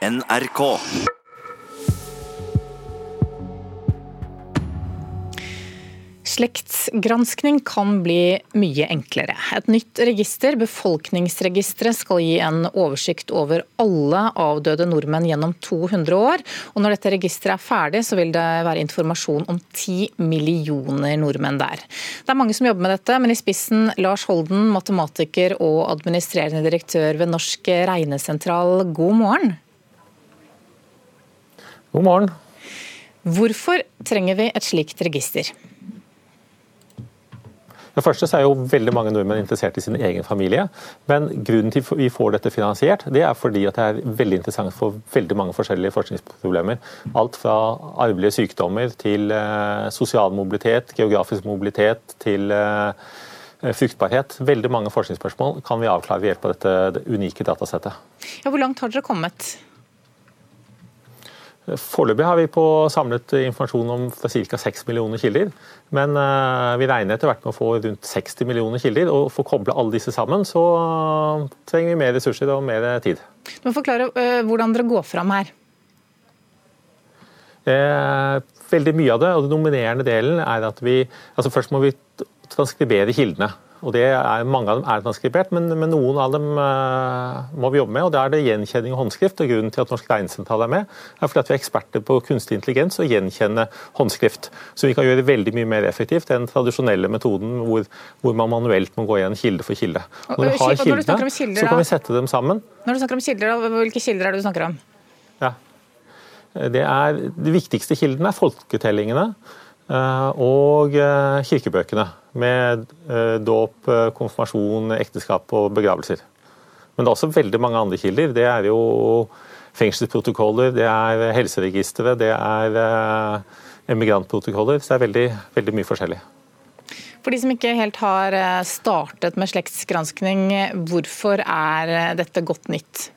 NRK. Slektsgranskning kan bli mye enklere. Et nytt register, befolkningsregisteret, skal gi en oversikt over alle avdøde nordmenn gjennom 200 år. Og når dette registeret er ferdig, så vil det være informasjon om 10 millioner nordmenn der. Det er mange som jobber med dette, men i spissen Lars Holden, matematiker og administrerende direktør ved Norsk regnesentral. God morgen. God morgen. Hvorfor trenger vi et slikt register? Det første så er jo veldig mange nordmenn interessert i sin egen familie. Men grunnen til vi får dette finansiert, det er fordi at det er veldig interessant for veldig mange forskjellige forskningsproblemer. Alt fra arvelige sykdommer til eh, sosial mobilitet, geografisk mobilitet til eh, fruktbarhet. Veldig mange forskningsspørsmål kan vi avklare ved hjelp av dette unike datasettet. Ja, hvor langt har dere kommet? Foreløpig har vi på samlet informasjon om ca. 6 millioner kilder. Men uh, vi regner etter hvert med å få rundt 60 millioner kilder. Og for å koble alle disse sammen, så trenger vi mer ressurser og mer tid. Du må forklare uh, hvordan dere går fram her. veldig mye av det, og den nominerende delen, er at vi altså Først må vi transkribere kildene. Og det er, Mange av dem er transkribert, men, men noen av dem uh, må vi jobbe med. og Da er det gjenkjenning og håndskrift. og Grunnen til at Norsk regnesentral er med, er fordi at vi er eksperter på kunstig intelligens og gjenkjenne håndskrift. Så vi kan gjøre det veldig mye mer effektivt enn den tradisjonelle metoden hvor, hvor, man manuelt må gå igjen kilde for kilde. Når vi har kildene, kilder, så kan vi sette dem sammen. Når du snakker om kilder, Hvilke kilder er det du snakker om? Ja. Det er, de viktigste kildene er folketellingene. Eh, og eh, kirkebøkene med eh, dåp, konfirmasjon, ekteskap og begravelser. Men det er også veldig mange andre kilder. Det er jo fengselsprotokoller, det er helseregistre, det er emigrantprotokoller. Så det er veldig, veldig mye forskjellig. For de som ikke helt har startet med slektsgranskning, hvorfor er dette godt nytt?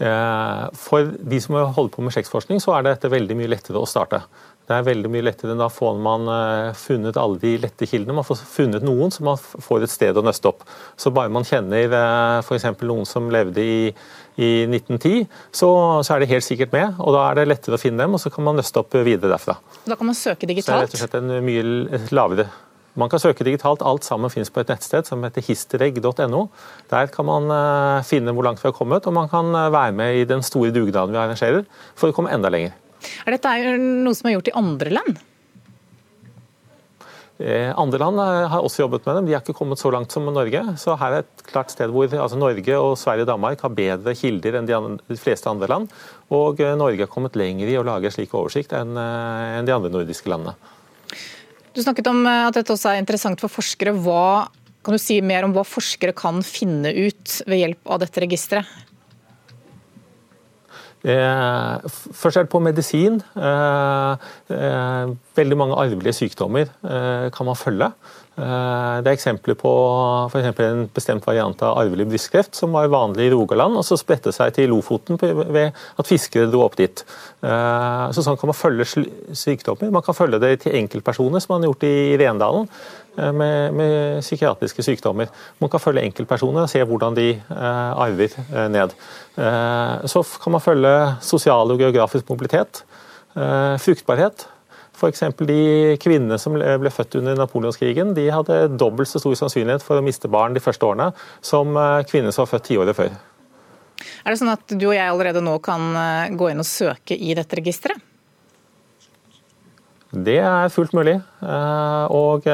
Eh, for de som holder på med slektsforskning, så er dette veldig mye lettere å starte. Det er veldig mye lettere, Da får man eh, funnet alle de lette kildene. Man får funnet noen så man får et sted å nøste opp. Så bare man kjenner eh, f.eks. noen som levde i, i 1910, så, så, er det helt sikkert med. og Da er det lettere å finne dem, og så kan man nøste opp videre derfra. Da kan man søke digitalt? Så det er rett og slett en mye lavere man kan søke digitalt. Alt sammen finnes på et nettsted som heter histereg.no. Der kan man eh, finne hvor langt vi har kommet, og man kan eh, være med i den store dugnaden vi arrangerer for å komme enda lenger. Er dette noe som er gjort i andre land? Eh, andre land har også jobbet med dem. De har ikke kommet så langt som Norge. Så her er et klart sted hvor altså Norge og Sverige og Danmark har bedre kilder enn de, andre, de fleste andre land. Og Norge har kommet lenger i å lage slik oversikt enn de andre nordiske landene. Du snakket om eh, at dette også er interessant for forskere. Hva, kan du si mer om hva forskere kan finne ut ved hjelp av dette registeret? Eh, er på medisin. Eh, eh, veldig mange arvelige sykdommer eh, kan man følge. Eh, det er eksempler på for en bestemt variant av arvelig brystkreft som var vanlig i Rogaland, og så spredte seg til Lofoten ved at fiskere dro opp dit. Eh, så sånn kan man følge sykdommer. Man kan følge det til enkeltpersoner, som man har gjort i Rendalen. Eh, med, med, psykiatriske sykdommer. Man kan følge enkeltpersoner og se hvordan de arver ned. Så kan man følge sosial og geografisk mobilitet, fruktbarhet, F.eks. de kvinnene som ble født under napoleonskrigen, de hadde dobbelt så stor sannsynlighet for å miste barn de første årene som eh, kvinner som var født tiåret før. Er det sånn at du og jeg allerede nå kan eh, gå inn og søke i dette registeret? Det er fullt mulig. Eh, og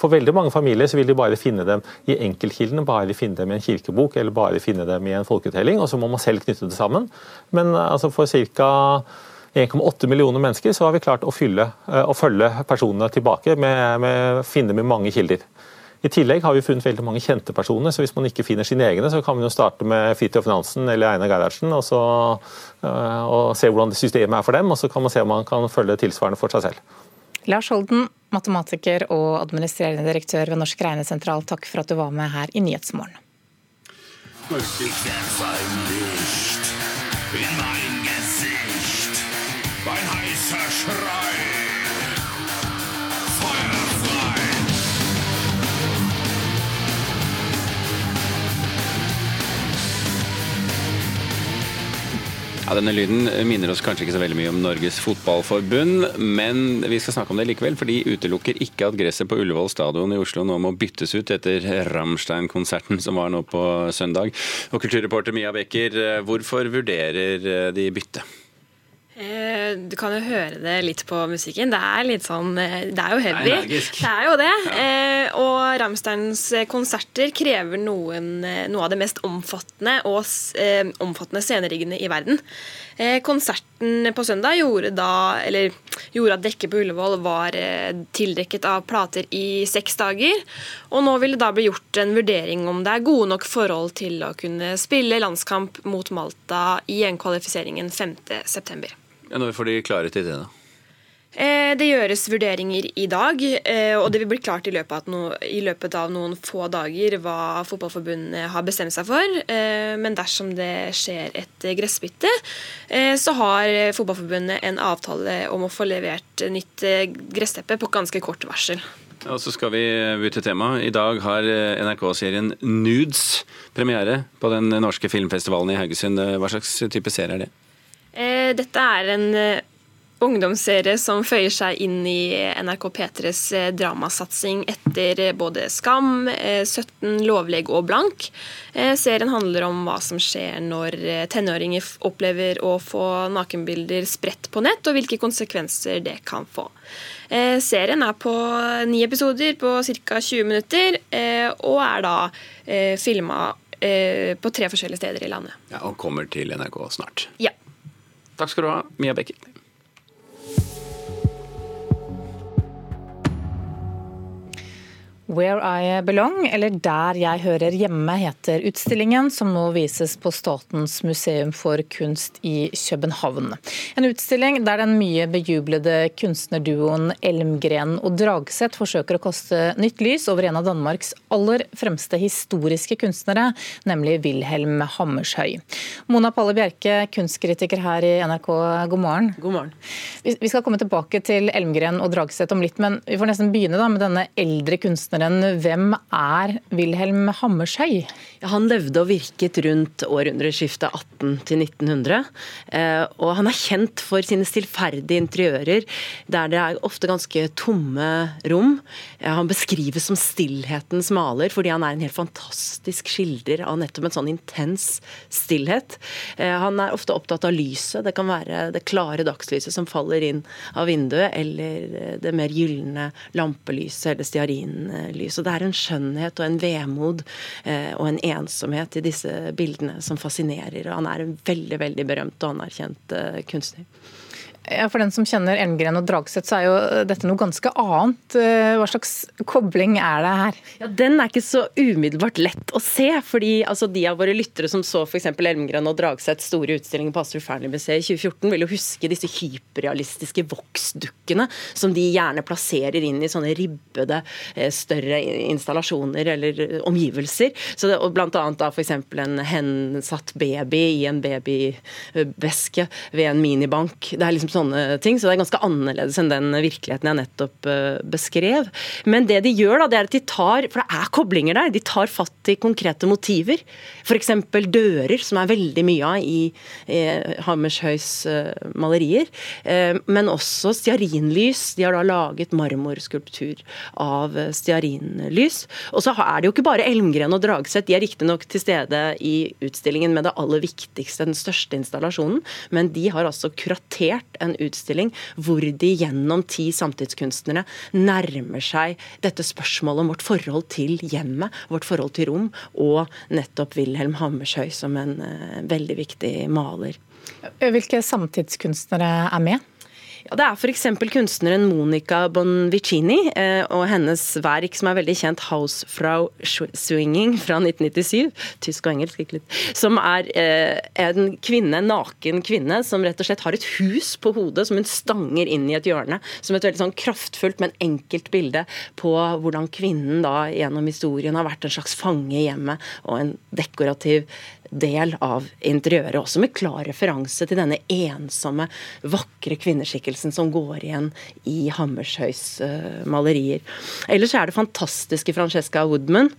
For veldig mange familier så vil de bare finne dem i enkeltkildene, bare finne dem i en kirkebok eller bare finne dem i en folketelling, og så må man selv knytte det sammen. Men altså for ca. 1,8 millioner mennesker, så har vi klart å, fylle, eh, å følge personene tilbake med, med finne med mange kilder. I tillegg har vi funnet veldig mange kjente personer, så hvis man ikke finner sine egne, så kan vi jo starte med Fridtjof Nansen eller Einar Gerhardsen og, så, eh, og se hvordan systemet er for dem, og så kan man se om man kan følge tilsvarende for seg selv. Lars Holden, matematiker og administrerende direktør ved Norsk regnesentral, takk for at du var med her i Nyhetsmorgen. Ja, Denne lyden minner oss kanskje ikke så veldig mye om Norges Fotballforbund, men vi skal snakke om det likevel, for de utelukker ikke at gresset på Ullevål stadion i Oslo nå må byttes ut etter Rammstein-konserten som var nå på søndag. Og kulturreporter Mia Becker, hvorfor vurderer de bytte? Eh, du kan jo høre det litt på musikken. Det er litt sånn eh, Det er jo heavy. Energisk. Det er jo det. Ja. Eh, og Rammsteins konserter krever noen, noe av det mest omfattende og omfattende sceneriggene i verden. Konserten på søndag gjorde, da, Eller gjorde at dekket på Ullevål var tildekket av plater i seks dager. Og nå vil det da bli gjort en vurdering om det er gode nok forhold til å kunne spille landskamp mot Malta i gjenkvalifiseringen 5.9. Når får de klarhet i det, da? Eh, det gjøres vurderinger i dag, eh, og det vil bli klart i løpet, av, i løpet av noen få dager hva Fotballforbundet har bestemt seg for. Eh, men dersom det skjer et gressbytte, så har Fotballforbundet en avtale om å få levert nytt gressteppe på ganske kort varsel. Og så skal vi bytte tema. I dag har NRK-serien Nudes premiere på den norske filmfestivalen i Haugesund. Hva slags type serie er det? Eh, dette er en eh, ungdomsserie som føyer seg inn i NRK P3s eh, dramasatsing etter både Skam, 17, Lovleg og Blank. Serien handler om hva som skjer når tenåringer opplever å få nakenbilder spredt på nett, og hvilke konsekvenser det kan få. Serien er på ni episoder på ca. 20 minutter, og er da filma på tre forskjellige steder i landet. Ja, Og kommer til NRK snart. Ja. Takk skal du ha, Mia Becker. Where I Belong, eller Der jeg hører hjemme, heter utstillingen som nå vises på Statens museum for kunst i København. En utstilling der den mye bejublede kunstnerduoen Elmgren og Dragseth forsøker å kaste nytt lys over en av Danmarks aller fremste historiske kunstnere, nemlig Wilhelm Hammershøi. Mona Palle Bjerke, kunstkritiker her i NRK, god morgen. God morgen. Vi skal komme tilbake til Elmgren og Dragseth om litt, men vi får nesten begynne da med denne eldre kunstneren kunstneren. Hvem er Wilhelm Hammershøi? Han levde og virket rundt århundreskiftet 18 til 1900. Eh, og han er kjent for sine stillferdige interiører, der det er ofte ganske tomme rom. Han beskrives som stillhetens maler, fordi han er en helt fantastisk skilder av nettopp en sånn intens stillhet. Eh, han er ofte opptatt av lyset. Det kan være det klare dagslyset som faller inn av vinduet, eller det mer gylne lampelyset eller stearin lys. Og det er en skjønnhet og en vemod eh, og en ensomhet i disse bildene som fascinerer. Og han er en veldig, veldig berømt og anerkjent eh, kunstner. Ja, For den som kjenner Elmgren og Dragseth, så er jo dette noe ganske annet. Eh, hva slags kobling er det her? Ja, Den er ikke så umiddelbart lett å se. fordi altså, De av våre lyttere som så f.eks. Elmgren og Dragseths store utstilling på Astrup Fearnley-museet i 2014, vil jo huske disse hyperrealistiske voksdukkene som de gjerne plasserer inn i sånne ribbede, eh, større installasjoner eller eh, omgivelser. Så det, og Blant annet da f.eks. en hensatt baby i en babyveske ved en minibank. Det er liksom sånne ting. Så det er ganske annerledes enn den virkeligheten jeg nettopp eh, beskrev. Men det de gjør, da, det er at de tar For det er koblinger der. De tar fatt i konkrete motiver. F.eks. dører, som er veldig mye av i eh, Hammershøis eh, malerier. Men også stearinlys. De har da laget marmorskulptur av stearinlys. Og så er det jo ikke bare Elmgren og Dragseth. De er riktignok til stede i utstillingen med det aller viktigste, den største installasjonen. Men de har altså kuratert en utstilling hvor de gjennom ti samtidskunstnere nærmer seg dette spørsmålet om vårt forhold til hjemmet, vårt forhold til rom, og nettopp Wilhelm Hammershøi som en uh, veldig viktig maler. Hvilke samtidskunstnere er med? Ja, det er f.eks. kunstneren Monica Bonvicini eh, og hennes verk som er veldig kjent, 'Housefrau Swinging' fra 1997. Tysk og engelsk, ikke litt. Som er eh, en kvinne, en naken kvinne som rett og slett har et hus på hodet som hun stanger inn i et hjørne. Som et veldig sånn kraftfullt, men enkelt bilde på hvordan kvinnen da gjennom historien har vært en slags fange i hjemmet og en dekorativ del av interiøret, også med klar referanse til denne ensomme, vakre kvinneskikkelsen som går igjen i Hammershøis uh, malerier. Ellers er det fantastiske Francesca Woodman,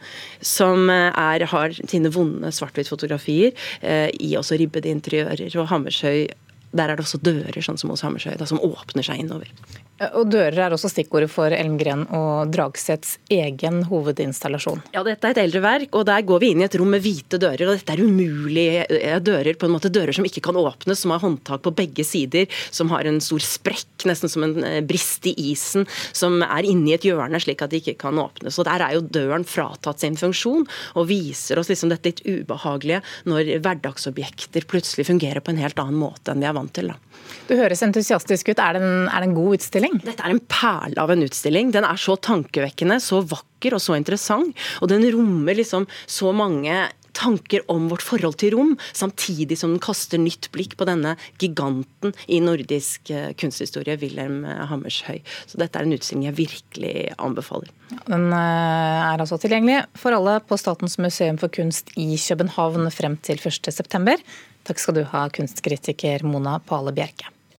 som er, har sine vonde svart-hvitt-fotografier uh, i også ribbede interiører. og Hammershøi der er det også dører, sånn som hos Hammershøi, som åpner seg innover. Og Dører er også stikkordet for Elmgren og Dragsets egen hovedinstallasjon. Ja, dette er et eldre verk, og der går vi inn i et rom med hvite dører. og Dette er umulige eh, dører, på en måte dører som ikke kan åpnes, som har håndtak på begge sider, som har en stor sprekk, nesten som en eh, brist i isen, som er inni et hjørne slik at de ikke kan åpnes. Og Der er jo døren fratatt sin funksjon, og viser oss liksom dette litt ubehagelige når hverdagsobjekter plutselig fungerer på en helt annen måte enn vi er vant til. da. Du høres entusiastisk ut. Er det, en, er det en god utstilling? Dette er en perle av en utstilling. Den er så tankevekkende, så vakker og så interessant. Og den rommer liksom så mange tanker om vårt forhold til rom, samtidig som den kaster nytt blikk på denne giganten i nordisk eh, kunsthistorie, Wilhelm Hammershøy. Hammershøi. Så dette er en utstilling jeg virkelig anbefaler. Den eh, er altså tilgjengelig for alle på Statens museum for kunst i København frem til 1.9. Takk skal du ha, kunstkritiker Mona Pale Bjerke.